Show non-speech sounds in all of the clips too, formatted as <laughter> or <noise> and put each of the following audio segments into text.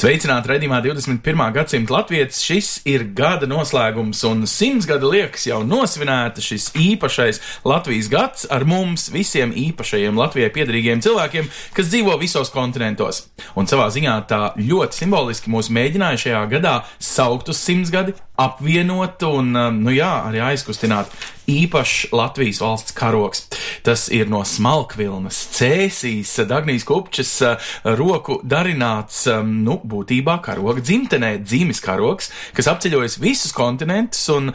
Sveicināti redzamā 21. gadsimta latvijas. Šis ir gada noslēgums, un simts gada liekas jau nosvinēta šis īpašais Latvijas gads ar mums, visiem īpašajiem Latvijai piedarīgiem cilvēkiem, kas dzīvo visos kontinentos. Un savā ziņā tā ļoti simboliski mūs mēģināja šajā gadā saukt uz simts gadi, apvienot un, um, nu jā, arī aizkustināt īpašs Latvijas valsts karoks. Tas ir no smalkvilnas, cēsīs, Dagnijas kupčas uh, roku darināts, um, nu, būtībā karoga dzimtenē, dzīves karoks, kas apceļojas visus kontinentus un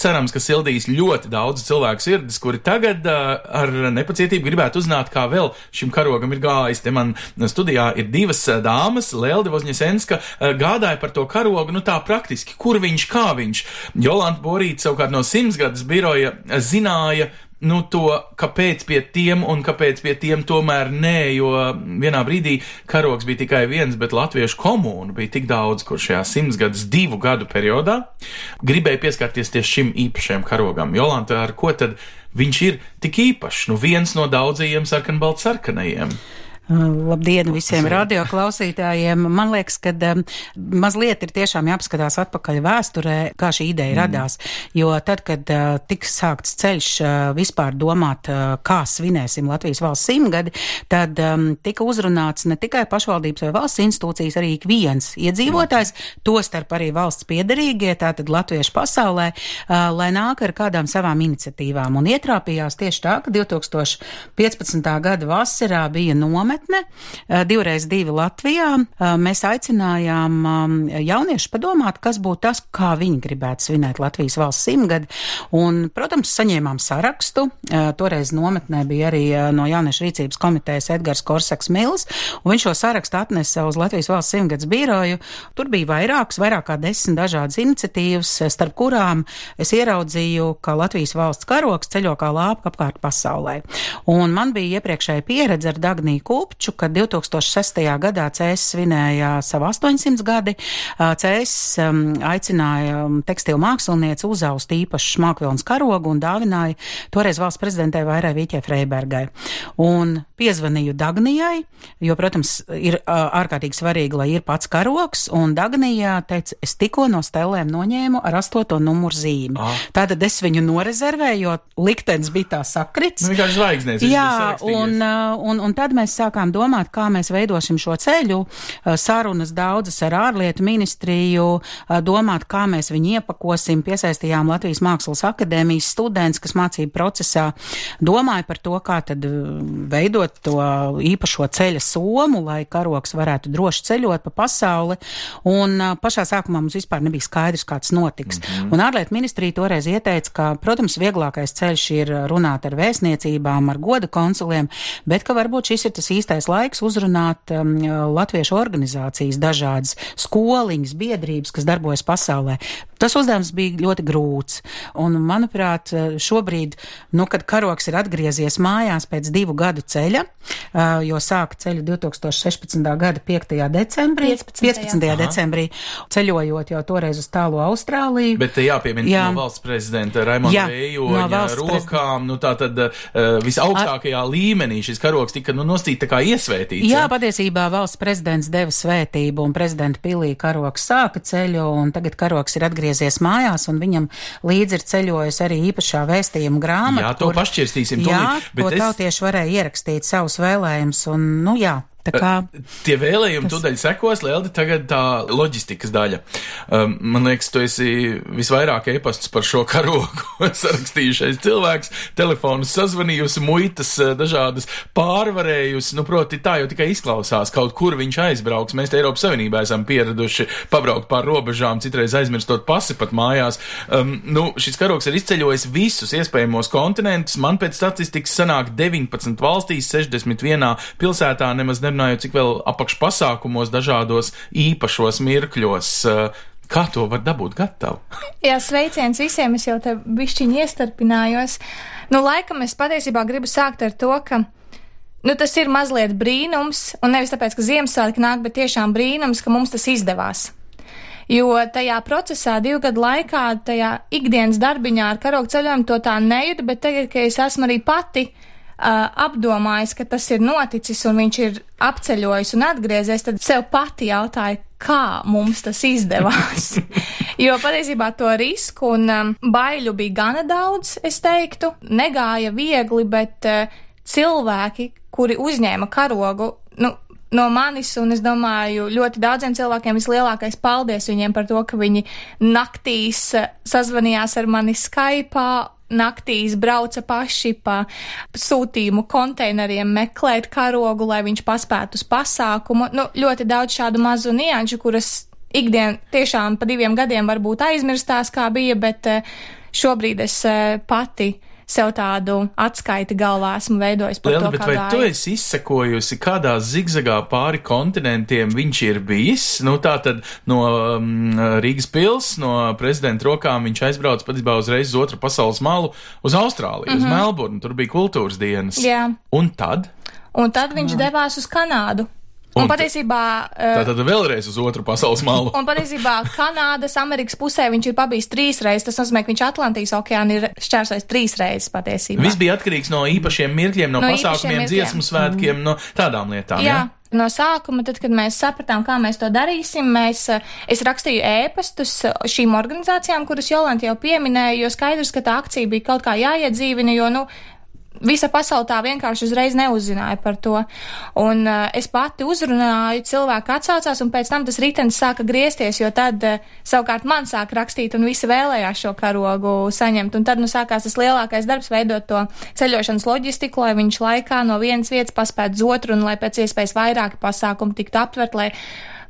cerams, ka sildīs ļoti daudz cilvēku sirdis, kuri tagad uh, ar nepacietību gribētu uzzināt, kā vēl šim karogam ir gājis. Te man studijā ir divas dāmas, Lelde Vozņesenska, uh, gādāja par to karogu, nu tā praktiski, kur viņš, kā viņš. Jolanta Borīta savukārt no simtsgadas biroja zināja, nu, to, kāpēc pie tiem un kāpēc pie tiem tomēr nē, jo vienā brīdī karogs bija tikai viens, bet latviešu komūnu bija tik daudz, kur šajā simtsgadus divu gadu periodā gribēja pieskarties tieši šim īpašajam karogam. Jolanta, ar ko tad viņš ir tik īpašs? Nu, viens no daudzajiem sarkanbalt sarkanajiem. Labdien visiem radioklausītājiem. Man liekas, ka um, mazliet ir tiešām jāpaskatās atpakaļ vēsturē, kā šī ideja mm. radās. Jo tad, kad uh, tiks sākts ceļš uh, vispār domāt, uh, kā svinēsim Latvijas valsts simtgadi, tad um, tika uzrunāts ne tikai pašvaldības vai valsts institūcijas, arī ik viens iedzīvotājs, mm. tostarp arī valsts piedarīgie, tātad latviešu pasaulē, uh, lai nāk ar kādām savām iniciatīvām. Un ietrāpījās tieši tā, ka 2015. gada vasarā bija nometne uh, divreiz divi Latvijā. Uh, mēs aicinājām um, jauniešus padomāt, kas būtu tas, kā viņi gribētu svinēt Latvijas valsts simtgadi. Un, protams, saņēmām sarakstu. Uh, toreiz nometnē bija arī no jauniešu rīcības komitejas Edgars Korsaks Mils, un viņš šo sarakstu atnesa uz Latvijas valsts simtgadus biroju. Tur bija vairākas, vairāk kā desmit dažādas iniciatīvas, starp kurām es ieraudzīju, ka Latvijas valsts karoks ceļo kā lāpa apkārt pasaulē. Un man bija iepriekšēja pieredze ar Dagniju Kupču, kad 2006. gadā CS svinēja savu 800 gadi. CS um, aicināja um, tekstilu mākslinieci uzaust īpašu šmākvilnas karogu un dāvināja toreiz valsts prezidentē Vairai Vīķē Freibergai. Un piezvanīju Dagnijai, jo, protams, ir ārkārtīgi svarīgi, lai ir pats karoks, un Dagnijā teica, es tikko no stelēm noņēmu ar astoto numuru zīmi. Ah. Tātad es viņu norezervēju, jo liktenis bija tā sakrits. Nu, Jā, un, un, un tad mēs sākām domāt, kā mēs veidosim šo ceļu, sarunas daudzas ar ārlietu ministriju, domāt, kā mēs viņu iepakosim, piesaistījām Latvijas Mākslas akadēmijas students, kas mācību procesā domāja par to, kā tad veidot to īpašo ceļa somu, lai karoks varētu droši ceļot pa pasauli, un pašā sākumā mums vispār nebija skaidrs, kā tas notiks. Mm -hmm. Un ārlietu ministrija toreiz ieteica, ka, protams, vieglākais ceļš ir runāt ar vēstniecībām, ar goda konsuliem, bet ka varbūt šis ir tas īstais laiks uzrunāt um, latviešu organizācijas, dažādas skoliņas, biedrības, kas darbojas pasaulē. Tas uzdevums bija ļoti grūts. Un, manuprāt, šobrīd, nu, kad karoks ir atgriezies mājās pēc divu gadu ceļa, uh, jo sāka ceļu 2016. gada 5. decembrī, 15. 15. decembrī, ceļojot jau toreiz uz tālo Austrāliju. Bet te jāpiemina Jā. no valsts prezidenta Raimonda Vējoņa no rokām, nu tā tad uh, visaugstākajā līmenī šis karoks tika, nu, nostīt tā kā iesvētīts. Jā, patiesībā valsts prezidents deva svētību, un prezidenta pilī karoks sāka ceļu, un tagad karoks ir atgriezies mājās, un viņam līdzi ir ceļojusi arī īpašā vēstījuma grāmata. Jā, to pašķirstīsim Jā, tūlīt, bet to es- tautieši varēja ierakstīt savus vēlējumus, un, nu jā. Tā kā Tie vēlējumi tūdaļ sekos, Lieldi, tagad tā loģistikas daļa. Um, man liekas, tu esi visvairāk e-pastus par šo karogu <laughs> sarakstījušais cilvēks, telefonus sazvanījusi, muitas eh, dažādas pārvarējusi, nu, proti, tā jau tikai izklausās, kaut kur viņš aizbrauks. Mēs te Eiropas Savienībā esam pieraduši pabraukt pār robežām, citreiz aizmirstot pasi pat mājās. Um, nu, šis karogs ir izceļojis visus iespējamos kontinentus. Man pēc statistikas sanāk 19 valstīs, 61 pilsētā, nemaz nerunājot, cik vēl apakšpasākumos dažādos īpašos mirkļos. Uh, Kā to var dabūt gatavu? <laughs> Jā, sveiciens visiem, es jau te bišķiņi iestarpinājos. Nu, laikam es patiesībā gribu sākt ar to, ka, nu, tas ir mazliet brīnums, un nevis tāpēc, ka Ziemassvētki nāk, bet tiešām brīnums, ka mums tas izdevās. Jo tajā procesā, divu gadu laikā, tajā ikdienas darbiņā ar karogu ceļojumu to tā nejūtu, bet tagad, kad es esmu arī pati uh, apdomājis, ka tas ir noticis un viņš ir apceļojis un atgriezies, tad sev pati jautāju, kā mums tas izdevās. <laughs> jo patiesībā to risku un um, baiļu bija gana daudz, es teiktu. Negāja viegli, bet uh, cilvēki, kuri uzņēma karogu, nu, no manis, un es domāju, ļoti daudziem cilvēkiem vislielākais paldies viņiem par to, ka viņi naktīs sazvanījās ar mani Skype naktīs brauca paši pa sūtījumu konteineriem meklēt karogu, lai viņš paspētu uz pasākumu. Nu, ļoti daudz šādu mazu nianšu, kuras ikdien tiešām pa diviem gadiem varbūt aizmirstās, kā bija, bet eh, šobrīd es eh, pati sev tādu atskaiti galvā esmu veidojis par Liela, to, bet kā vai tu esi izsekojusi, kādā zigzagā pāri kontinentiem viņš ir bijis? Nu, tā tad no um, Rīgas pils, no prezidenta rokām viņš aizbrauca patiesībā uzreiz uz otru pasaules malu, uz Austrāliju, mm -hmm. uz Melburnu, tur bija kultūras dienas. Mhm. Jā. Un tad? Un tad viņš devās uz Kanādu. Un, Un patiesībā. eh, Tā tad vēlreiz uz otru pasaules malu. Un patiesībā Kanādas, Amerikas pusē viņš ir pabijis trīs reizes. Tas nozīmē, ka viņš Atlantijas okeānu ir šķērsojis trīs reizes patiesībā. Viss bija atkarīgs no īpašiem mirkļiem, no, No pasākumiem, dziesmu svētkiem, no tādām lietām. Jā. Ja? No sākuma, tad, kad mēs sapratām, kā mēs to darīsim, mēs, eh, es rakstīju ēpastus šīm organizācijām, kuras Jolanta jau pieminēja, jo skaidrs, ka tā akcija bija kaut kā jāiedzīvina, jo, nu, visa pasaule tā vienkārši uzreiz neuzzināja par to. Un uh, es pati uzrunāju, cilvēki atsaucās, un pēc tam tas ritenis sāka griezties, jo tad uh, savukārt man sāk rakstīt, un visi vēlējās šo karogu saņemt. Un tad nu sākās tas lielākais darbs veidot to ceļošanas loģistiku, lai viņš laikā no vienas vietas paspētu uz otru, un lai pēc iespējas vairāki pasākumi tiktu aptvert, lai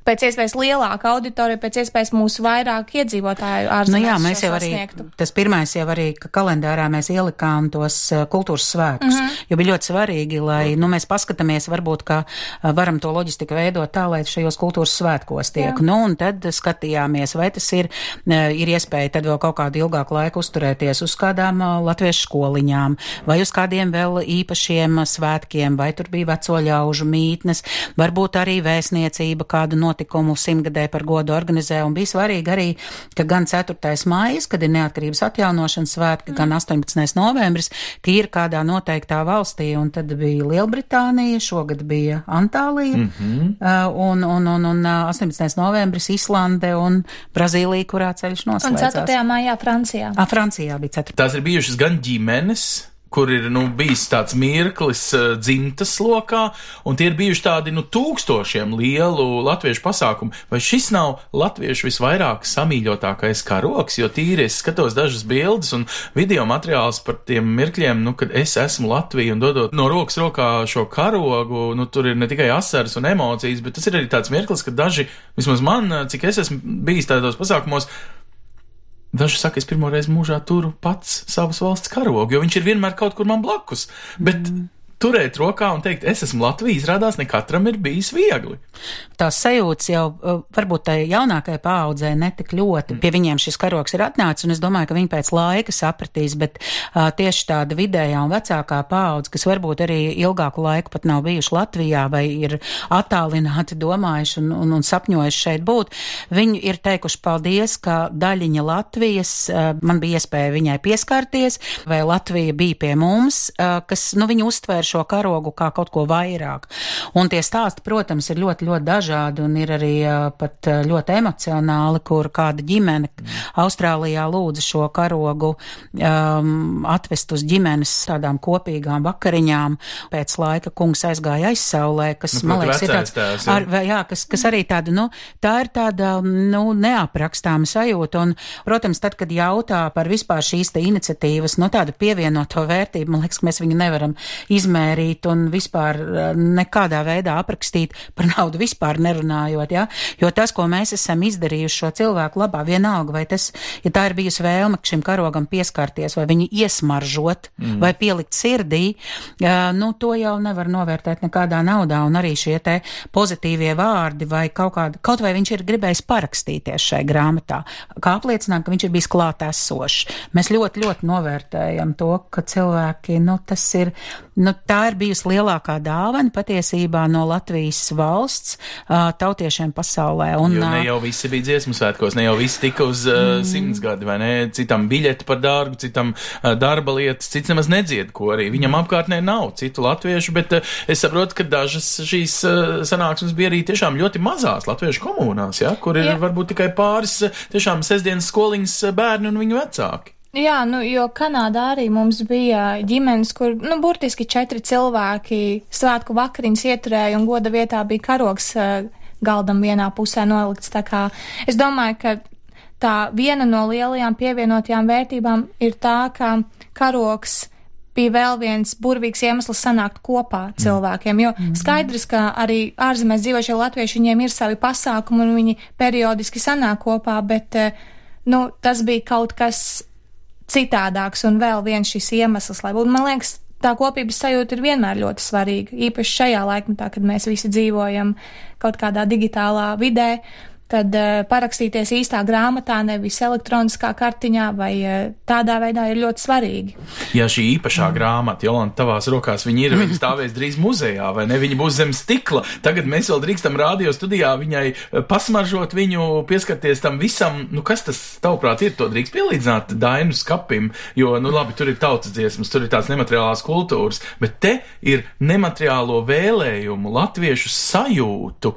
pēc iespējas lielāka auditorija, pēc iespējas mūsu vairāk iedzīvotāju ārzemēs. Nu jā, mēs jau arī, sasniegtu. tas pirmais jau arī, ka kalendārā mēs ielikām tos uh, kultūras svētkus, mm. -hmm. jo bija ļoti svarīgi, lai, nu, mēs paskatāmies, varbūt, ka uh, varam to loģistiku veidot tā, lai šajos kultūras svētkos tiek. Jā. Nu, un tad skatījāmies, vai tas ir, uh, ir iespēja tad vēl kaut kādu ilgāku laiku uzturēties uz kādām latviešu skoliņām, vai uz kādiem vēl īpašiem svētkiem, vai tur bija veco ļaužu mītnes, varbūt arī vēstniecība kādu notikumu simtgadē par godu organizē, un bija svarīgi arī, ka gan 4. maijas, kad ir neatkarības atjaunošanas svētki, gan 18. novembris, ka ir kādā noteiktā valstī, un tad bija Lielbritānija, šogad bija Antālija, mm -hmm. uh, un, un, un, un uh, 18. novembris Islande un Brazīlija, kurā ceļš Un noslēdzās. 4. maijā Francijā. A, Francijā bija 4. Tās ir bijušas gan ģimenes, kur ir nu, bijis tāds mirklis uh, dzimtas lokā, un tie ir bijuši tādi nu, tūkstošiem lielu latviešu pasākumu. Vai šis nav latviešu visvairāk samīļotākais karoks? Jo tīri es skatos dažas bildes un video materiālus par tiem mirkļiem, nu, kad es esmu Latvija un dodot no rokas rokā šo karogu, nu, tur ir ne tikai asaras un emocijas, bet tas ir arī tāds mirklis, ka daži, vismaz man, cik es esmu bijis tādos pasākumos, Daži saka, es pirmo reizi mūžā turu pats savas valsts karogu, jo viņš ir vienmēr kaut kur man blakus. Bet mm. Turēt rokā un teikt, es esmu Latvijas, izrādās ne katram ir bijis viegli. tās sajūtas jau uh, varbūt tai jaunākajai paaudzē netik ļoti. Pie viņiem šis karoks ir atnācis, un es domāju, ka viņi pēc laika sapratīs, bet uh, tieši tāda vidējā un vecākā paudze, kas varbūt arī ilgāku laiku pat nav bijuši Latvijā vai ir attālināti domājuši un, un, un sapņojuši šeit būt, viņi ir teikuši paldies, ka daļiņa Latvijas, uh, man bija iespēja viņai pieskarties, vai Latvija bija pie mums, uh, kas, nu, viņi uztvēra šo karogu kā kaut ko vairāk. Un tie stāsti, protams, ir ļoti, ļoti dažādi un ir arī pat ļoti emocionāli, kur kāda ģimene Austrālijā lūdza šo karogu um, atvest uz ģimenes tādām kopīgām vakariņām. Pēc laika kungs aizgāja aizsaulē, kas, Nu, man liekas, ir tāds, jā. ar, jā, kas, kas arī tāda, nu, tā ir tāda, nu, neaprakstāma sajūta. Un, protams, tad, kad jautā par vispār šīs te iniciatīvas, nu, tādu pievienoto vērtību, man liekas, ka mēs viņu nevaram izmērīt izmērīt un vispār uh, nekādā veidā aprakstīt par <laughs> naudu vispār nerunājot, ja? jo tas, ko mēs esam izdarījuši šo cilvēku labā, vienalga, vai tas, ja tā ir bijusi vēlme šim karogam pieskarties, vai viņu iesmaržot, mm. vai pielikt sirdī, uh, nu, to jau nevar novērtēt nekādā naudā, un arī šie te pozitīvie vārdi, vai kaut kāda, kaut vai viņš ir gribējis parakstīties šai grāmatā, kā apliecinām, ka viņš ir bijis klātesošs. Mēs ļoti, ļoti novērtējam to, ka cilvēki, nu, tas ir, nu, tā ir bijusi lielākā dāvana patiesībā no Latvijas valsts uh, tautiešiem pasaulē. Un, jo ne jau visi bija dziesmu svētkos, ne jau visi tika uz uh, simts gadi, vai ne? Citam biļeti par dārgu, citam uh, darba lietas, cits nemaz nedzied, ko arī viņam apkārtnē nav citu latviešu, bet uh, es saprotu, ka dažas šīs uh, sanāksmes bija arī tiešām ļoti mazās latviešu komunās, ja, kur ir Jā. varbūt tikai pāris tiešām sestdienas skoliņas bērni un viņu vecāki. Jā, nu, jo Kanādā arī mums bija ģimenes, kur, nu, burtiski četri cilvēki svētku vakariņas ieturēja un goda vietā bija karoks uh, galdam vienā pusē nolikts. Tā kā es domāju, ka tā viena no lielajām pievienotajām vērtībām ir tā, ka karoks bija vēl viens burvīgs iemesls sanākt kopā mm. cilvēkiem, jo mm. skaidrs, ka arī ārzemēs dzīvošie latvieši, viņiem ir savi pasākumi un viņi periodiski sanāk kopā, bet, nu, tas bija kaut kas citādāks un vēl viens šis iemesls, lai būtu. Man liekas, tā kopības sajūta ir vienmēr ļoti svarīga, īpaši šajā laikmetā, kad mēs visi dzīvojam kaut kādā digitālā vidē tad uh, parakstīties īstā grāmatā, nevis elektroniskā kartiņā vai uh, tādā veidā ir ļoti svarīgi. Jā, šī īpašā mm. grāmata, Jolanta, tavās rokās, viņa ir, viņa <laughs> stāvēs drīz muzejā, vai ne? Viņa būs zem stikla. Tagad mēs vēl drīkstam radio studijā viņai eh, pasmaržot viņu, pieskarties tam visam. Nu, kas tas, tavuprāt, ir? To drīkst pielīdzināt Dainu skapim, jo, nu, labi, tur ir tautas dziesmas, tur ir tās nemateriālās kultūras, bet te ir nemateriālo vēlējumu, latviešu sajūtu,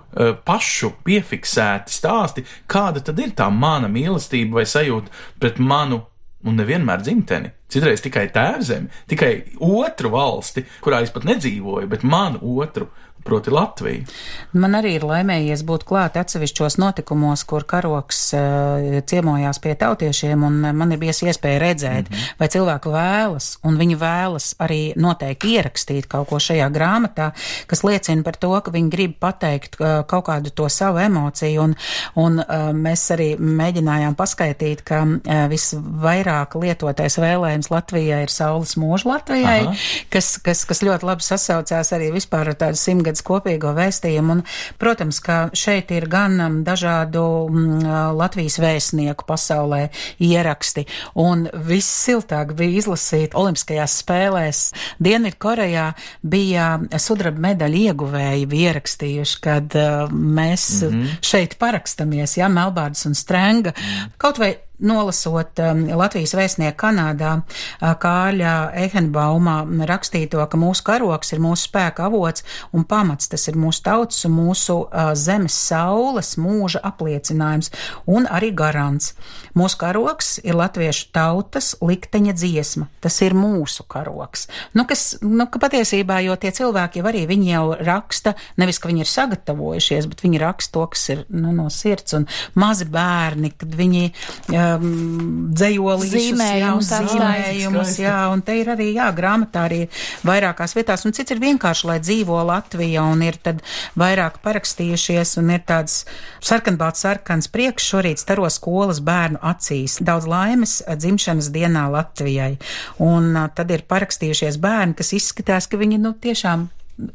pašu piefiksēti stāsti, kāda tad ir tā mana mīlestība vai sajūta pret manu un nevienmēr dzimteni. Citreiz tikai tēvzemi, tikai otru valsti, kurā es pat nedzīvoju, bet manu otru proti Latviju. Man arī ir laimējies būt klāt atsevišķos notikumos, kur karoks uh, ciemojās pie tautiešiem, un man ir bijis iespēja redzēt, mm -hmm. vai cilvēku vēlas, un viņi vēlas arī noteikti ierakstīt kaut ko šajā grāmatā, kas liecina par to, ka viņi grib pateikt uh, kaut kādu to savu emociju, un, un uh, mēs arī mēģinājām paskaidīt, ka uh, visvairāk lietotais vēlējums Latvijai ir saules mūža Latvijai, kas, kas, kas ļoti labi sasaucās arī vispār ar tādu simtgadu tagad kopīgo vēstījumu. Un, protams, ka šeit ir gan um, dažādu mm, Latvijas vēstnieku pasaulē ieraksti, un viss siltāk bija izlasīt Olimpiskajās spēlēs. Dienvidkorejā bija sudraba medaļu ieguvēji ierakstījuši, kad uh, mēs mm -hmm. šeit parakstamies, ja, Melbārdas un Strenga. Mm. Kaut vai nolasot um, Latvijas vēstnieku Kanādā uh, Kāļa Ehenbaumā rakstīto, ka mūsu karoks ir mūsu spēka avots un pamats, tas ir mūsu tautas un mūsu uh, zemes saules mūža apliecinājums un arī garants. Mūsu karoks ir latviešu tautas likteņa dziesma, tas ir mūsu karoks. Nu, kas, nu, ka patiesībā, jo tie cilvēki jau arī viņi jau raksta, nevis, ka viņi ir sagatavojušies, bet viņi raksta to, kas ir nu, no sirds un mazi bērni, kad viņi uh, um, dzējolīšus, jā, zīmējumus, jā, un te ir arī, jā, grāmatā arī vairākās vietās, un cits ir vienkārši, lai dzīvo Latvija, un ir tad vairāk parakstījušies, un ir tāds sarkanbāts sarkans priekš šorīt staro skolas bērnu acīs. Daudz laimes dzimšanas dienā Latvijai, un uh, tad ir parakstījušies bērni, kas izskatās, ka viņi, nu, tiešām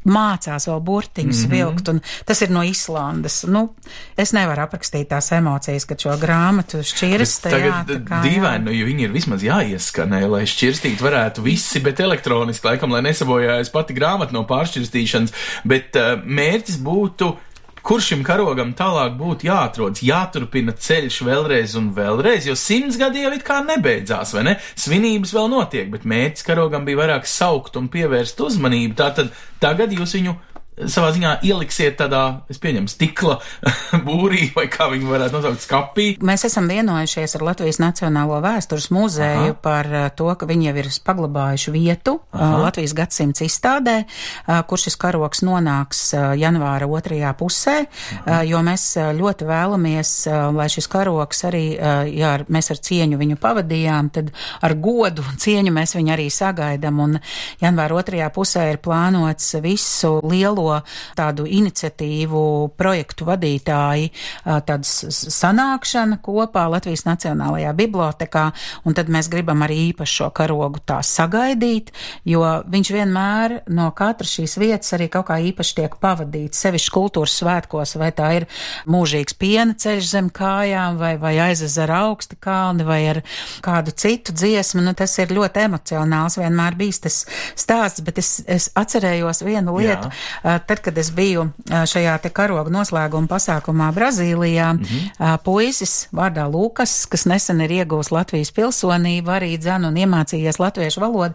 mācās vēl burtiņus mm -hmm. vilkt, un tas ir no Islandes. Nu, es nevaru aprakstīt tās emocijas, kad šo grāmatu šķirst. Tagad jā, dīvaini, nu, jo viņi ir vismaz jāieskanē, lai šķirstīt varētu visi, bet elektroniski, laikam, lai nesabojājas pati grāmata no pāršķirstīšanas, bet uh, mērķis būtu kur šim karogam tālāk būtu jāatrodas, jāturpina ceļš vēlreiz un vēlreiz, jo simts gadi jau it kā nebeidzās, vai ne? Svinības vēl notiek, bet mērķis karogam bija vairāk saukt un pievērst uzmanību. Tātad tagad jūs viņu savā ziņā ieliksiet tādā, es pieņemu, stikla <laughs> būrī, vai kā viņi varētu nosaukt, skapī. Mēs esam vienojušies ar Latvijas Nacionālo vēstures muzeju Aha. par uh, to, ka viņi jau ir paglabājuši vietu uh, Aha. Latvijas gadsimts izstādē, uh, kur šis karoks nonāks janvāra otrajā pusē, uh, jo mēs ļoti vēlamies, lai šis karoks arī, ja mēs ar cieņu viņu pavadījām, tad ar godu un cieņu mēs viņu arī sagaidām. Un janvāra otrajā pusē ir plānots visu lielo tādu iniciatīvu projektu vadītāji, ā, tāda s- s- sanākšana kopā Latvijas Nacionālajā bibliotekā, un tad mēs gribam arī īpaši šo karogu tā sagaidīt, jo viņš vienmēr no katras šīs vietas arī kaut kā īpaši tiek pavadīts, sevišķi kultūras svētkos, vai tā ir mūžīgs piena ceļš zem kājām, vai, vai aizezara augsta kalni, vai ar kādu citu dziesmu, nu tas ir ļoti emocionāls, vienmēr bijis tas stāsts, bet es, es atcerējos vienu lietu, ā, tad, kad es biju šajā te karoga noslēguma pasākumā Brazīlijā, mm -hmm. puisis vārdā Lukas, kas nesen ir iegūs Latvijas pilsonību, arī dzan un iemācījies latviešu valodu,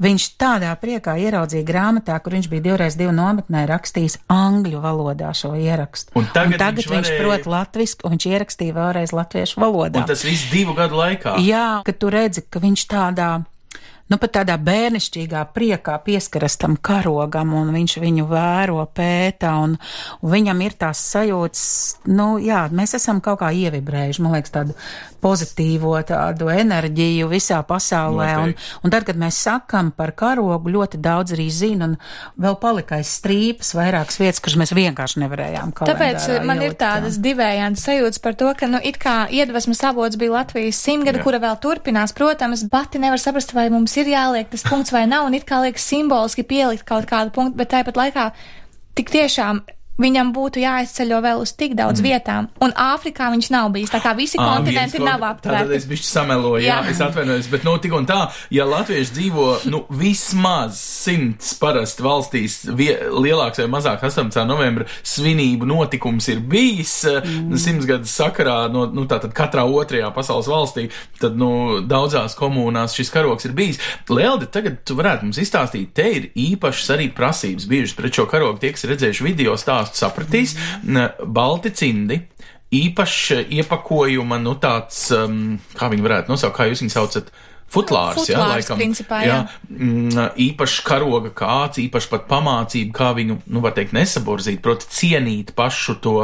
viņš tādā priekā ieraudzīja grāmatā, kur viņš bija divreiz divu nometnē rakstījis angļu valodā šo ierakstu. Un tagad un tagad viņš viņš, viņš varēja- prot latvisku, un viņš ierakstīja vēlreiz latviešu valodā. Un tas viss divu gadu laikā. Jā, ka tu redzi, ka viņš tādā. Nu, pat tādā bērnišķīgā priekā pieskaras tam karogam, un viņš viņu vēro, pēta, un, un viņam ir tās sajūtas, nu, jā, mēs esam kaut kā ievibrējuši, man liekas, tādu pozitīvo tādu enerģiju visā pasaulē, un, Noteikti. un tad, kad mēs sakam par karogu, ļoti daudz arī zina, un vēl palika aiz strīpas vairākas vietas, kuras mēs vienkārši nevarējām Tāpēc kalendārā man ir ielikt, jā. tādas divējādas sajūtas par to, ka, nu, it kā iedvesmas avots bija Latvijas simtgada, kura vēl turpinās. Protams, pati nevar saprast, vai mums ir jāliek tas punkts vai nav, un it kā liekas simboliski pielikt kaut kādu punktu, bet tāpat laikā tik tiešām. Viņam būtu jāizceļo vēl uz tik daudz mm. vietām, un Āfrikā viņš nav bijis. Tā kā visi Ā, kontinenti nav aptvērti. es bišķi sameloju, jā, Jā. es atvainojos, bet no tik un tā, ja latvieši dzīvo, nu, vismaz simts parasti valstīs, vie, lielāks vai mazāk 18. novembra svinību notikums ir bijis mm. simts gadus sakarā, no, nu, tātad katrā otrajā pasaules valstī, tad, nu, daudzās komunās šis karoks ir bijis. Lieldi, tagad tu varētu mums izstāstīt, te ir īpašas arī prasības bijušas pret šo karogu, tie, kas redzējuši video stāstu, sapratīs, N- balti cimdi, īpašs iepakojuma, nu tāds, um, kā viņi varētu nosaukt, kā jūs viņu saucat, futlārs, jā, Futlārs, laikam. principā, jā. Mm, īpašs karoga kāds, īpaši pat pamācība, kā viņu, nu, var teikt, nesaborzīt, proti cienīt pašu to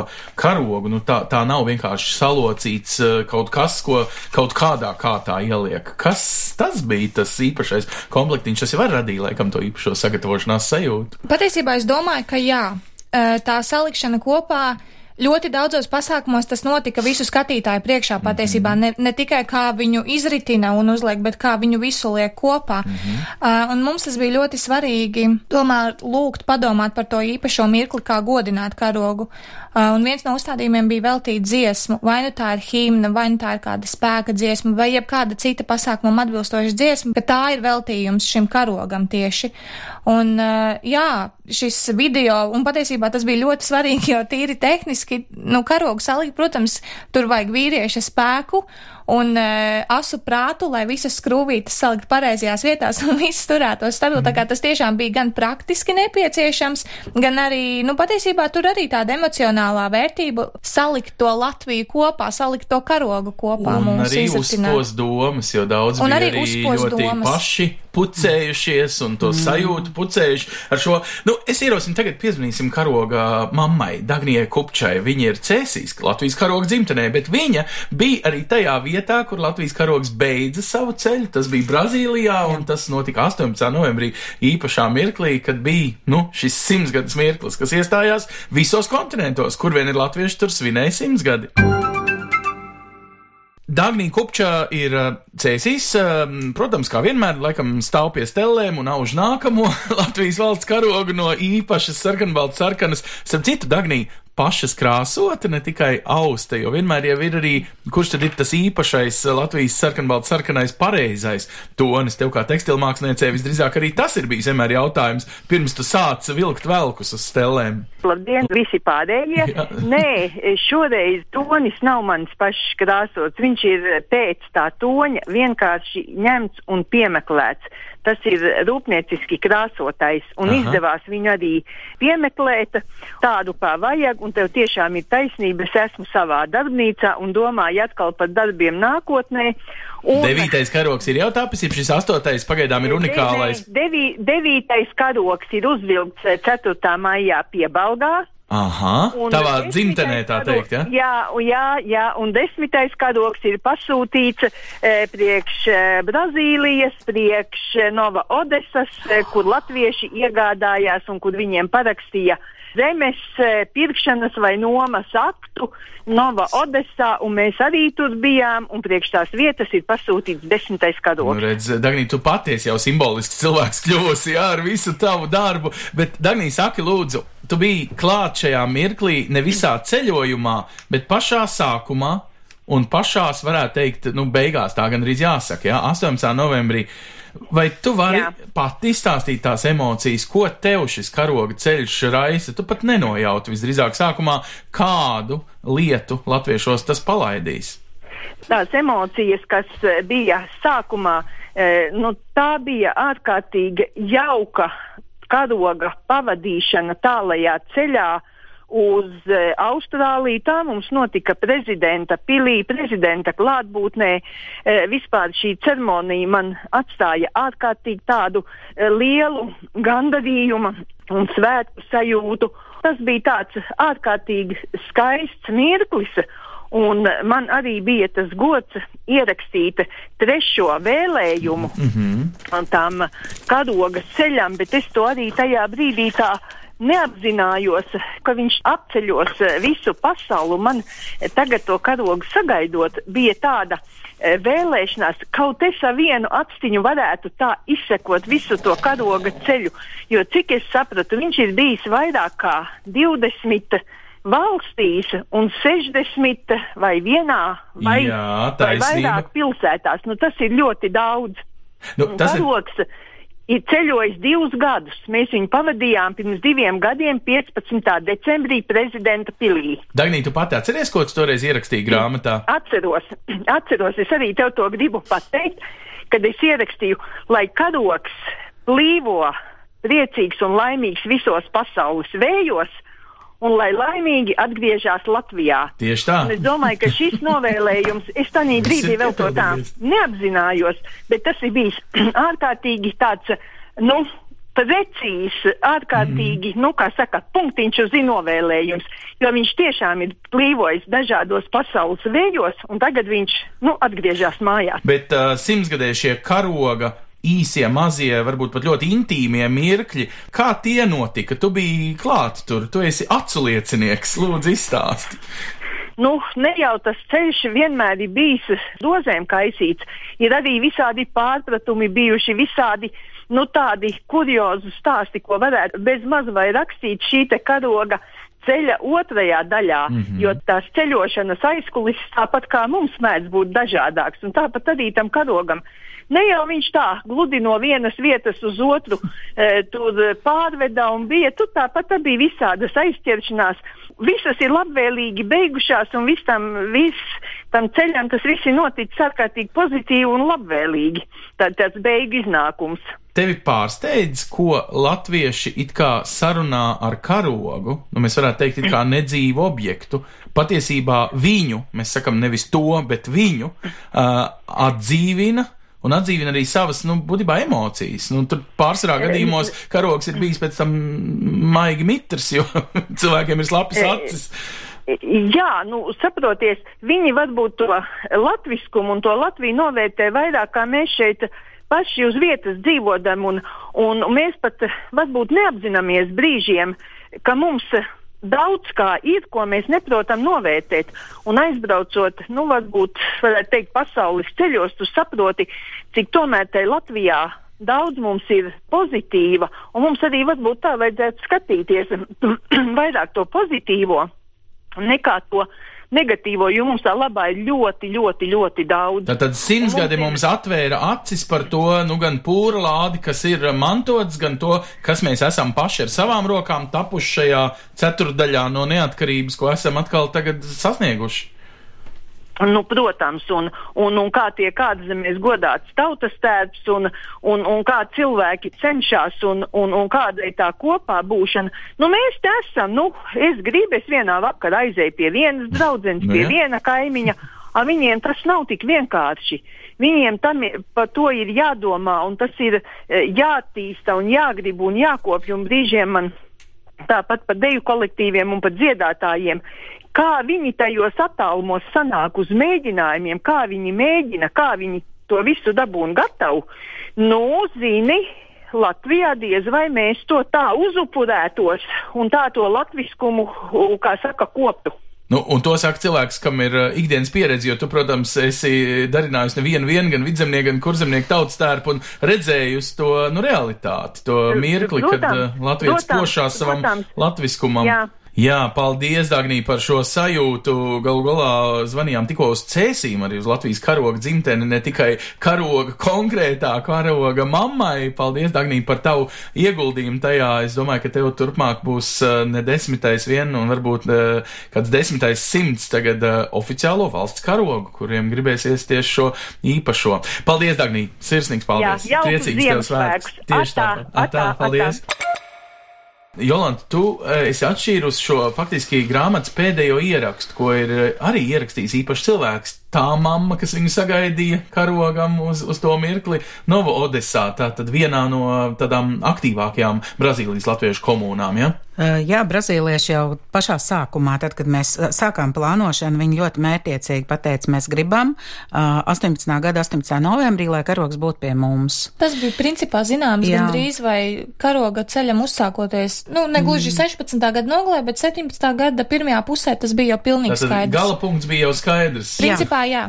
karogu, nu, tā, tā nav vienkārši salocīts uh, kaut kas, ko kaut kādā kārtā ieliek. Kas tas bija tas īpašais komplektiņš, tas jau var radīt, laikam, to īpašo sagatavošanās sajūtu. Patiesībā es domāju, ka jā, Eh, tā salikšana kopā. Ļoti daudzos pasākumos tas notika visu skatītāju priekšā patiesībā, ne, ne tikai kā viņu izritina un uzliek, bet kā viņu visu liek kopā. Uh, un mums tas bija ļoti svarīgi, tomēr lūgt padomāt par to īpašo mirkli, kā godināt karogu. Uh, un viens no uzstādījumiem bija veltīt dziesmu, vai nu tā ir himna, vai nu tā ir kāda spēka dziesma, vai jebkāda cita pasākumam atbilstoša dziesma, ka tā ir veltījums šim karogam tieši. Un, uh, jā, šis video, un patiesībā tas bija ļoti svarīgi, jo tīri tehniski, nu, karogu salikt, protams, tur vajag vīrieša spēku un uh, asu prātu, lai visas skrūvītes salikt pareizajās vietās un <laughs> viss turētos stabili. Tā kā tas tiešām bija gan praktiski nepieciešams, gan arī, nu, patiesībā tur arī tāda emocionālā vērtība salikt to Latviju kopā, salikt to karogu kopā. Un mums arī uzpos domas, jo daudz Un bija arī arī, ļoti domas. paši pucējušies un to mm. sajūtu pucējuši ar šo. Nu, es ierosinu tagad piezvanīsim karoga mammai, Dagnijai Kupčai. Viņa ir cēsīs Latvijas karoga dzimtenē, bet viņa bija arī tajā vietā, kur Latvijas karogs beidza savu ceļu. Tas bija Brazīlijā, un tas notika 18. novembrī īpašā mirklī, kad bija, nu, šis simtsgadus mirklis, kas iestājās visos kontinentos, kur vien ir latvieši, tur svinēja simtsgadi. Dāngnija Kupčā ir uh, cēsīs, uh, protams, kā vienmēr, laikam stāv pie stelēm un auž nākamo <laughs> Latvijas valsts karogu no īpašas sarkanbaltas sarkanas. Starp citu, Dāngnija pašas krāsota, ne tikai austa, jo vienmēr jau ir arī, kurš tad ir tas īpašais Latvijas sarkanbalts sarkanais pareizais tonis. Tev kā tekstilmāksliniecei visdrīzāk arī tas ir bijis vienmēr jautājums, pirms tu sāc vilkt velkus uz stelēm. Labdien, visi pārējie! Jā. Nē, šoreiz tonis nav mans pašs krāsots. Viņš ir pēc tā toņa vienkārši ņemts un piemeklēts. Tas ir rūpnieciski krāsotais un Aha. Izdevās viņu arī piemeklēt tādu, kā vajag, un tev tiešām ir taisnība, es esmu savā darbnīcā un domāju atkal par darbiem nākotnē. Un, Devītais karoks ir jau tapis, ir šis astotais pagaidām ir unikālais. Devī, devītais karoks ir uzvilkts eh, 4. maijā piebalgā. Aha, Un tavā dzimtenē tā teikt, ja? Jā, un jā, jā, un desmitais karoks ir pasūtīts e, priekš e, Brazīlijas, priekš e, Nova Odesas, e, kur latvieši iegādājās un kur viņiem parakstīja zemes e, pirkšanas vai nomas aktu Nova Odesā, un mēs arī tur bijām, un priekš tās vietas ir pasūtīts desmitais Nu, karoks. redz, Dagnī, tu patiesi jau simbolisks cilvēks kļūsi, jā, ar visu tavu darbu, bet, Dagnī, saki lūdzu, tu biji klāt šajā mirklī ne visā ceļojumā, bet pašā sākumā un pašās, varētu teikt, nu, beigās tā gan arī jāsaka, jā, 18. novembrī. Vai tu vari jā. Jā. pati izstāstīt tās emocijas, ko tev šis karoga ceļš raisa? Tu pat nenojauti visdrīzāk sākumā, kādu lietu latviešos tas palaidīs. tās emocijas, kas eh, bija sākumā, eh, nu, tā bija ārkārtīgi jauka karoga pavadīšana tālajā ceļā uz eh, Austrāliju. Tā mums notika prezidenta pilī, prezidenta klātbūtnē. Eh, vispār šī ceremonija man atstāja ārkārtīgi tādu eh, lielu gandarījumu un svētku sajūtu. Tas bija tāds ārkārtīgi skaists mirklis. Un man arī bija tas gods ierakstīt trešo vēlējumu mm -hmm. tam karoga ceļam, bet es to arī tajā brīdī tā neapzinājos, ka viņš apceļos eh, visu pasauli. Man tagad to karogu sagaidot bija tāda eh, vēlēšanās, kaut es ar vienu atstiņu varētu tā izsekot visu to karoga ceļu, jo cik es sapratu, viņš ir bijis vairāk kā 20 valstīs un 60 vai vienā vai, Jā, vai vairāk pilsētās. Nu, tas ir ļoti daudz. Nu, tas ir karogs ir ceļojis divus gadus. Mēs viņu pavadījām pirms diviem gadiem, 15. decembrī, prezidenta pilī. Dagnī, tu pati atceries, ko tu toreiz ierakstīji grāmatā? Atceros, <clears throat> atceros, es arī tev to gribu pateikt, kad es ierakstīju, lai karogs plīvo priecīgs un laimīgs visos pasaules vējos. Un lai laimīgi atgriežas Latvijā. Tieši tā. Un es domāju, ka šis novēlējums, es tādā <laughs> brīdī vēl to tā neapzinājos, bet tas ir bijis <clears throat> ārkārtīgi tāds, nu, precīzs, ārkārtīgi, mm. nu, kā saka, punktiņš uz novēlējums, jo viņš tiešām ir plīvojis dažādos pasaules vējos, un tagad viņš, nu, atgriežas mājās. Bet uh, simtsgadē šie karoga īsie, mazie, varbūt pat ļoti intīmie mirkļi, kā tie notika? Tu biji klāt tur, tu esi aculiecinieks, lūdzu izstāsti. Nu, ne jau tas ceļš vienmēr ir bijis dozēm kaisīts. Ir arī visādi pārpratumi bijuši, visādi nu, tādi kuriozi stāsti, ko varētu bez maz vai rakstīt šī te karoga ceļa otrajā daļā, mm -hmm. jo tās ceļošanas aizkulisks tāpat kā mums mēdz būt dažādāks, un tāpat arī tam karogam. Ne jau viņš tā gludi no vienas vietas uz otru <laughs> e, pārveda un bija, tur tāpat bija visādas aizķeršanās. Visas ir labvēlīgi beigušās, un viss tam, viss tam ceļam tas viss ir noticis ārkārtīgi pozitīvi un labvēlīgi. Tad tas beigu iznākums. Tevi pārsteidz, ko latvieši it kā sarunā ar karogu, nu mēs varētu teikt, it kā nedzīvu objektu, patiesībā viņu, mēs sakam nevis to, bet viņu, uh, atdzīvina. Un atdzīvina arī savas, nu, būtībā emocijas. Nu, tur pārsvarā gadījumos karogs ir bijis pēc tam maigi mitrs, jo <laughs> cilvēkiem ir slapjas acis. Jā, nu, saproties, viņi varbūt to latviskumu un to Latviju novērtē vairāk kā mēs šeit paši uz vietas dzīvodam, un, un mēs pat varbūt neapzināmies brīžiem, ka mums daudz kā ir, ko mēs neprotam novērtēt. Un aizbraucot, nu, varbūt, varētu teikt, pasaules ceļos, tu saproti, cik tomēr te Latvijā daudz mums ir pozitīva, un mums arī varbūt tā vajadzētu skatīties <clears throat> vairāk to pozitīvo nekā to negatīvo, jo mums tā labā ir ļoti, ļoti, ļoti daudz. Tātad simts Un mums gadi mums atvēra acis par to, nu, gan pūra lādi, kas ir mantots, gan to, kas mēs esam paši ar savām rokām tapuši šajā ceturdaļā no neatkarības, ko esam atkal tagad sasnieguši. Nu, protams, un, un, un kā tiek atzīmēts godāts tautas tērps, un, un, un kā cilvēki cenšas, un, un, un kāda ir tā kopā būšana. Nu, mēs te esam, nu, es gribu, es vienā vakarā aizēju pie vienas draudzenes, Nu, pie viena kaimiņa, ar viņiem tas nav tik vienkārši. Viņiem tam par to ir jādomā, un tas ir eh, jātīsta, un jāgrib, un jākopja, un brīžiem man tāpat par deju kolektīviem un par dziedātājiem. Kā viņi tajos attālumos sanāk uz mēģinājumiem, kā viņi mēģina, kā viņi to visu dabūna gatavu. Nu, zini, Latvijā diez vai mēs to tā uzupurētos un tā to latviskumu, kā saka, koptu. Nu, un to saka cilvēks, kam ir uh, ikdienas pieredze, jo tu, protams, esi darinājis nevienu, vien, gan vidzemnieku, gan kurzemnieku tautas tērpu un redzējusi to nu, realitāti, to mirkli, kad Protams, uh, Latvijas protams, pošās savam protams. latviskumam. Jā. Jā, paldies, Dāngnī, par šo sajūtu. Galu galā zvanījām tikko uz cēsīm, arī uz Latvijas karoga dzimteni, ne tikai karoga konkrētā karoga mammai. Paldies, Dāngnī, par tavu ieguldījumu tajā. Es domāju, ka tev turpmāk būs uh, ne desmitais vien, un varbūt uh, kāds desmitais simts tagad uh, oficiālo valsts karogu, kuriem gribēsies tieši šo īpašo. Paldies, Dāngnī, sirsnīgs paldies. Jā, Priecīgs tev svētkus. Tieši Atā, tāpat. Atā, atā, paldies. Jolanta, tu eh, esi atšķīrusi šo faktiski grāmatas pēdējo ierakstu, ko ir eh, arī ierakstījis īpašs cilvēks. Tā mamma, kas viņu sagaidīja karogam uz, uz to mirkli, Novo Odesā, tātad vienā no tādām aktīvākajām Brazīlijas latviešu komunām, ja? Jā, brazīlieši jau pašā sākumā, tad, kad mēs sākām plānošanu, viņi ļoti mērtiecīgi pateica, mēs gribam uh, 18. gada 18. novembrī, lai karogs būtu pie mums. Tas bija principā zināms Jā. gandrīz vai karoga ceļam uzsākoties, nu, ne gluži Mm. 16. gada nogalē, bet 17. gada pirmajā pusē tas bija jau pilnīgi Tātad skaidrs. gala punkts bija jau skaidrs. Principā, jā.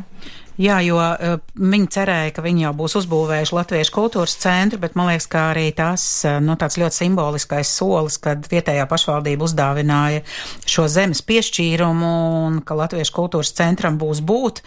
Jā, jo uh, viņi cerēja, ka viņi jau būs uzbūvējuši Latviešu kultūras centru, bet man liekas, ka arī tas, uh, nu, tāds ļoti simboliskais solis, kad vietējā pašvaldība uzdāvināja šo zemes piešķīrumu un ka Latviešu kultūras centram būs būt.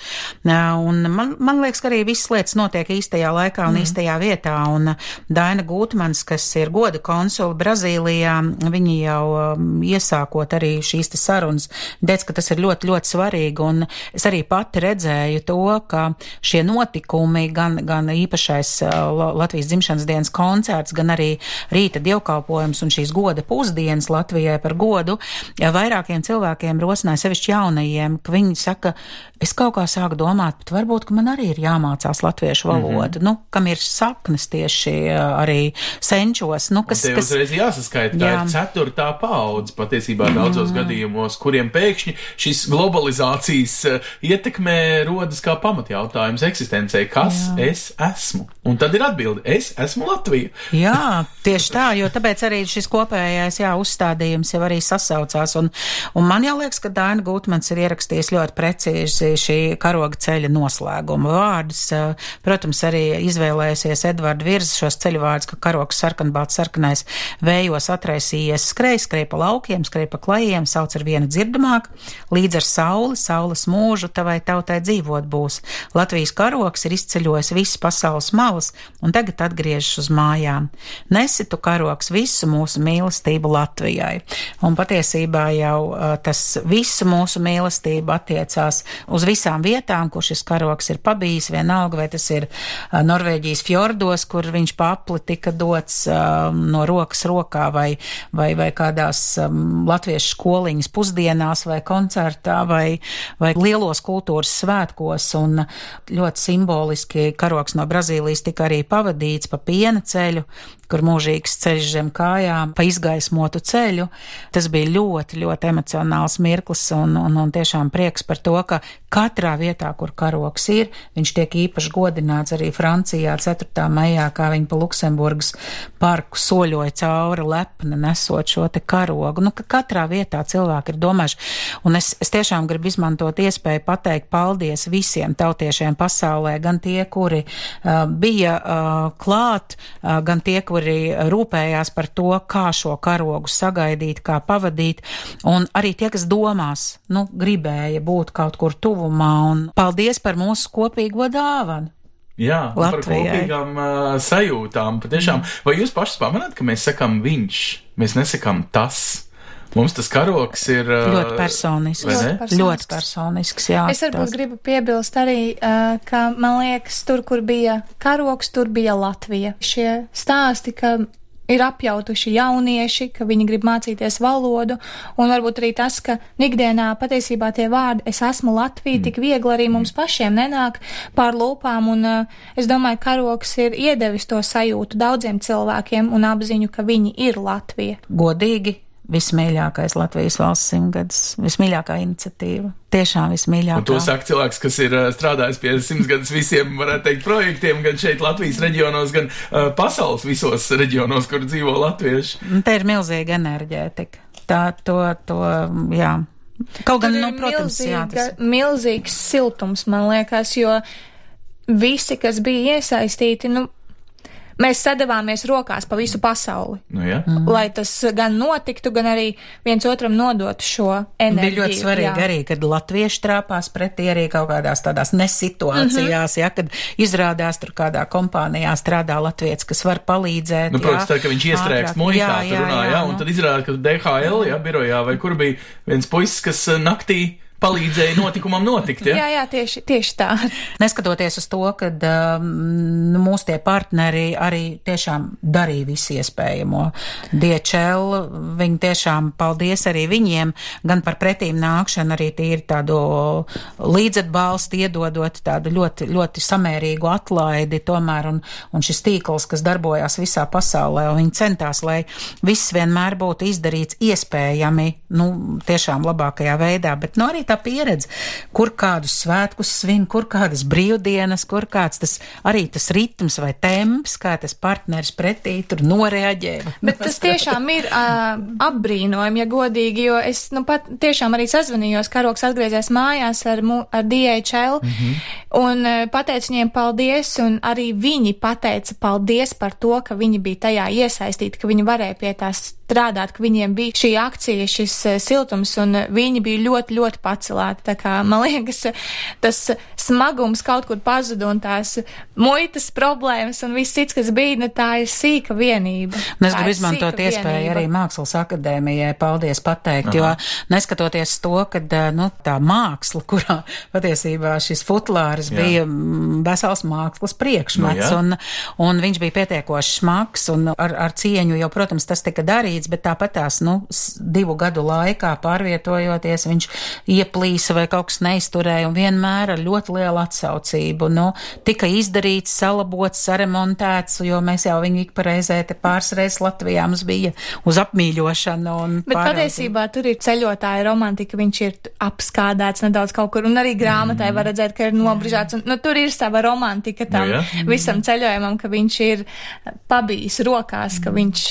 Uh, man, man liekas, ka arī visas lietas notiek īstajā laikā un mm. īstajā vietā. Un Daina Gūtmans, kas ir goda konsula Brazīlijā, viņi jau um, iesākot arī šīs sarunas, teica, ka tas ir ļoti, ļoti svarīgi. Un es arī pati redzēju to, ka šie notikumi, gan, gan īpašais uh, La- Latvijas dzimšanas dienas koncerts, gan arī rīta dievkalpojums un šīs goda pusdienas Latvijai par godu, vairākiem cilvēkiem rosināja sevišķi jaunajiem, ka viņi saka, es kaut kā sāku domāt, bet varbūt, ka man arī ir jāmācās latviešu valoda, mm -hmm. nu, kam ir saknes tieši uh, arī senčos, nu, kas, Kas, jāsaskaita, ka Jā. ir ceturtā paudze patiesībā daudzos gadījumos, kuriem pēkšņi šis globalizācijas eh, ietekmē rodas kā pamatjautājums eksistencei. Kas Jā. es esmu? Un tad ir atbilde - es esmu Latvija. Jā, tieši tā, jo tāpēc arī šis kopējais jā, uzstādījums jau arī sasaucās. Un, un man jau liekas, ka Dāna Gutmans ir ierakstījis ļoti precīzi šī karoga ceļa noslēguma vārdus. Protams, arī izvēlējusies Edvards Virs šos ceļu vārdus, ka karogs sarkanbalts sarkanais vējos atraisījies skrej, skrej pa laukiem, skrej pa klajiem, sauc ar vienu dzirdamāk, līdz ar sauli, saules mūžu tavai tautai dzīvot būs. Latvijas karogs ir izceļojis visas pasaules malas un tagad atgriežas uz mājām. Nesitu karogs visu mūsu mīlestību Latvijai. Un patiesībā jau tas visu mūsu mīlestību attiecās uz visām vietām, kur šis karogs ir pabijis, vienalga, vai tas ir Norvēģijas fjordos, kur viņš papli tika dots no rokas rokā, vai, vai, vai kādās latviešu skoliņas pusdienās, vai koncertā, vai, vai lielos kultūras svētkos. Un ļoti simboliski karogs no Brazīlijas tika arī pavadīts pa piena ceļu, kur mūžīgs ceļš zem kājām, pa izgaismotu ceļu. Tas bija ļoti, ļoti emocionāls mirklis un, un, un tiešām prieks par to, ka katrā vietā, kur karogs ir, viņš tiek īpaši godināts arī Francijā 4. maijā, kā viņi pa Luksemburgas parku soļoja cauri lepni nesot šo te karogu. Nu, ka katrā vietā cilvēki ir domājuši. Un es, es tiešām gribu izmantot iespēju pateikt paldies visiem tautiešiem pasaulē, gan tie, kuri uh, bija uh, klāt, uh, gan tie, kuri rūpējās par to, kā šo karogu sagaidīt, kā pavadīt, un arī tie, kas domās, nu, gribēja būt kaut kur tuvumā, un paldies par mūsu kopīgo dāvanu. Jā, un par Latvijai. kopīgām uh, sajūtām. Patiešām, vai jūs pašas pamanāt, ka mēs sakām viņš, mēs nesakām tas? Mums tas karoks ir Ļoti personisks. Ļoti personisks. Ļoti personisks, jā. Es varbūt tas- gribu piebilst arī, ka man liekas, tur, kur bija karoks, tur bija Latvija. Šie stāsti, ka ir apjautuši jaunieši, ka viņi grib mācīties valodu, un varbūt arī tas, ka ikdienā patiesībā tie vārdi es esmu Latvija tik viegli arī mums pašiem nenāk pār lūpām, un uh, es domāju, karoks ir iedevis to sajūtu daudziem cilvēkiem un apziņu, ka viņi ir Latvija. godīgi vismīļākais Latvijas valsts simtgadus, vismīļākā iniciatīva. Tiešām vismīļākā. Un to saka cilvēks, kas ir strādājis pie simtgadus visiem, varētu teikt, projektiem, gan šeit Latvijas reģionos, gan uh, pasaules visos reģionos, kur dzīvo latvieši. Un Te ir milzīga enerģētika. Tā, to, to, jā. Kaut gan, nu, ir protams, jā, milzīga, tas milzīgs siltums, man liekas, jo visi, kas bija iesaistīti, nu, mēs sadavāmies rokās pa visu pasauli. Nu, ja? Mm. Lai tas gan notiktu, gan arī viens otram nodotu šo enerģiju. Bija ļoti svarīgi jā. arī, kad latvieši trāpās pretī arī kaut kādās tādās nesituācijās, Mhm. ja, kad izrādās tur kādā kompānijā strādā latviets, kas var palīdzēt. Nu, protams, jā, tad, kad viņš iestrēgst Jā, tur jā, runā, jā, jā, un nu. tad izrādās, ka DHL, jā, birojā, vai kur bija viens puisis, kas uh, naktī palīdzēja notikumam notikt, jā? Jā, jā, tieši, tieši tā. Neskatoties uz to, ka um, nu, mūsu tie partneri arī tiešām darīja visu iespējamo. DHL, viņi tiešām paldies arī viņiem, gan par pretīm nākšanu, arī tīri tādu līdzatbalstu iedodot tādu ļoti, ļoti samērīgu atlaidi tomēr, un, un šis tīkls, kas darbojās visā pasaulē, un viņi centās, lai viss vienmēr būtu izdarīts iespējami, nu, tiešām labākajā veidā, bet, nu, arī tā pieredze, kur kādus svētkus svin, kur kādas brīvdienas, kur kāds tas arī tas ritms vai temps, kā tas partneris pretī tur noreaģē. Bet tas tiešām ir uh, apbrīnojami, ja godīgi, jo es nu pat tiešām arī sazvanījos, karoks atgriezies mājās ar, mu, ar DHL mm -hmm. un uh, pateicu viņiem paldies, un arī viņi pateica paldies par to, ka viņi bija tajā iesaistīti, ka viņi varēja pie tā strādāt, ka viņiem bija šī akcija, šis uh, siltums, un uh, viņi bija ļoti, ļoti pacelēti. Tā kā man liekas, tas smagums kaut kur pazuda un tās muitas problēmas un viss cits, kas bija, ne tā ir sīka vienība. Un es gribu ir izmantot iespēju vienība. arī Mākslas akadēmijai paldies pateikt, Aha. jo neskatoties to, ka nu, tā māksla, kurā patiesībā šis futlārs Jā. bija mm, vesels mākslas priekšmets, Nu, un, un viņš bija pietiekoši smags, un ar, ar cieņu jau, protams, tas tika darīts, bet tāpat tās, nu, divu gadu laikā pārvietojoties, viņš ieplīsa vai kaut kas neizturēja, un vienmēr ar ļoti lielu atsaucību, nu, tika izdarīts, salabots, saremontēts, jo mēs jau viņu ik pareizē te pāris reizes Latvijā mums bija uz apmīļošanu un Bet pārādzību. patiesībā tur ir ceļotāja romantika, viņš ir apskādēts nedaudz kaut kur, un arī grāmatai var redzēt, ka ir nobrižāts, un nu, tur ir sava romantika tam Nu, jā. visam ceļojumam, ka viņš ir pabijis rokās, ka viņš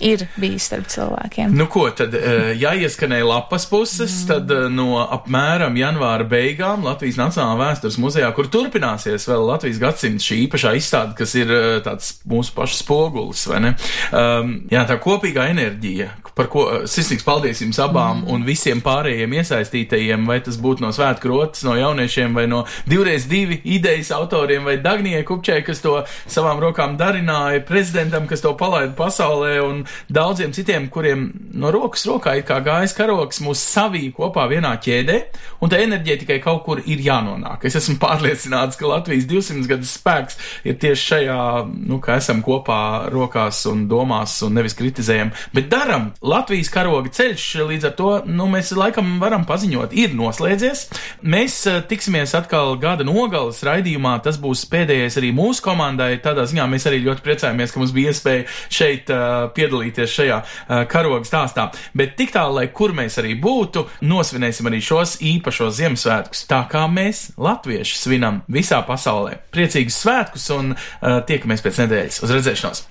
ir bijis starp cilvēkiem. Nu, ko tad, eh, ja ieskanēja lapas puses, Mm. tad eh, no apmēram janvāra beigām Latvijas Nacionālā vēstures muzejā, kur turpināsies vēl Latvijas gadsimta šī īpašā izstāde, kas ir eh, tāds mūsu pašu spogulis, vai ne? Um, jā, tā kopīgā enerģija, par ko eh, sirsnīgs paldies jums abām Mm. un visiem pārējiem iesaistītajiem, vai tas būtu no svētku rotas, no jauniešiem, vai no divreiz divi idejas autoriem, vai Dagnijai Kupčai, kas to savām rokām darināja, prezidentam, kas to palaida pasaulē, un daudziem citiem, kuriem no rokas rokā ir kā gājis karoks, mūs savī kopā vienā ķēdē, un tā enerģija tikai kaut kur ir jānonāk. Es esmu pārliecināts, ka Latvijas 200 gadus spēks ir tieši šajā, nu, ka esam kopā rokās un domās un nevis kritizējam, bet daram. Latvijas karoga ceļš līdz ar to, nu, mēs laikam varam paziņot, ir noslēdzies. Mēs eh, tiksimies atkal gada nogales raidījumā. Tas būs pēdējais arī mūsu komandai. Tādā ziņā mēs arī ļoti priecājamies, ka mums bija iespēja šeit uh, piedalīties šajā uh, karoga stāstā. Bet tik tālu, lai kur mēs arī būtu, nosvinēsim arī šos īpašos Ziemassvētkus, tā kā mēs, latvieši, svinam visā pasaulē. Priecīgus svētkus un uh, tiekamies pēc nedēļas. Uz redzēšanos!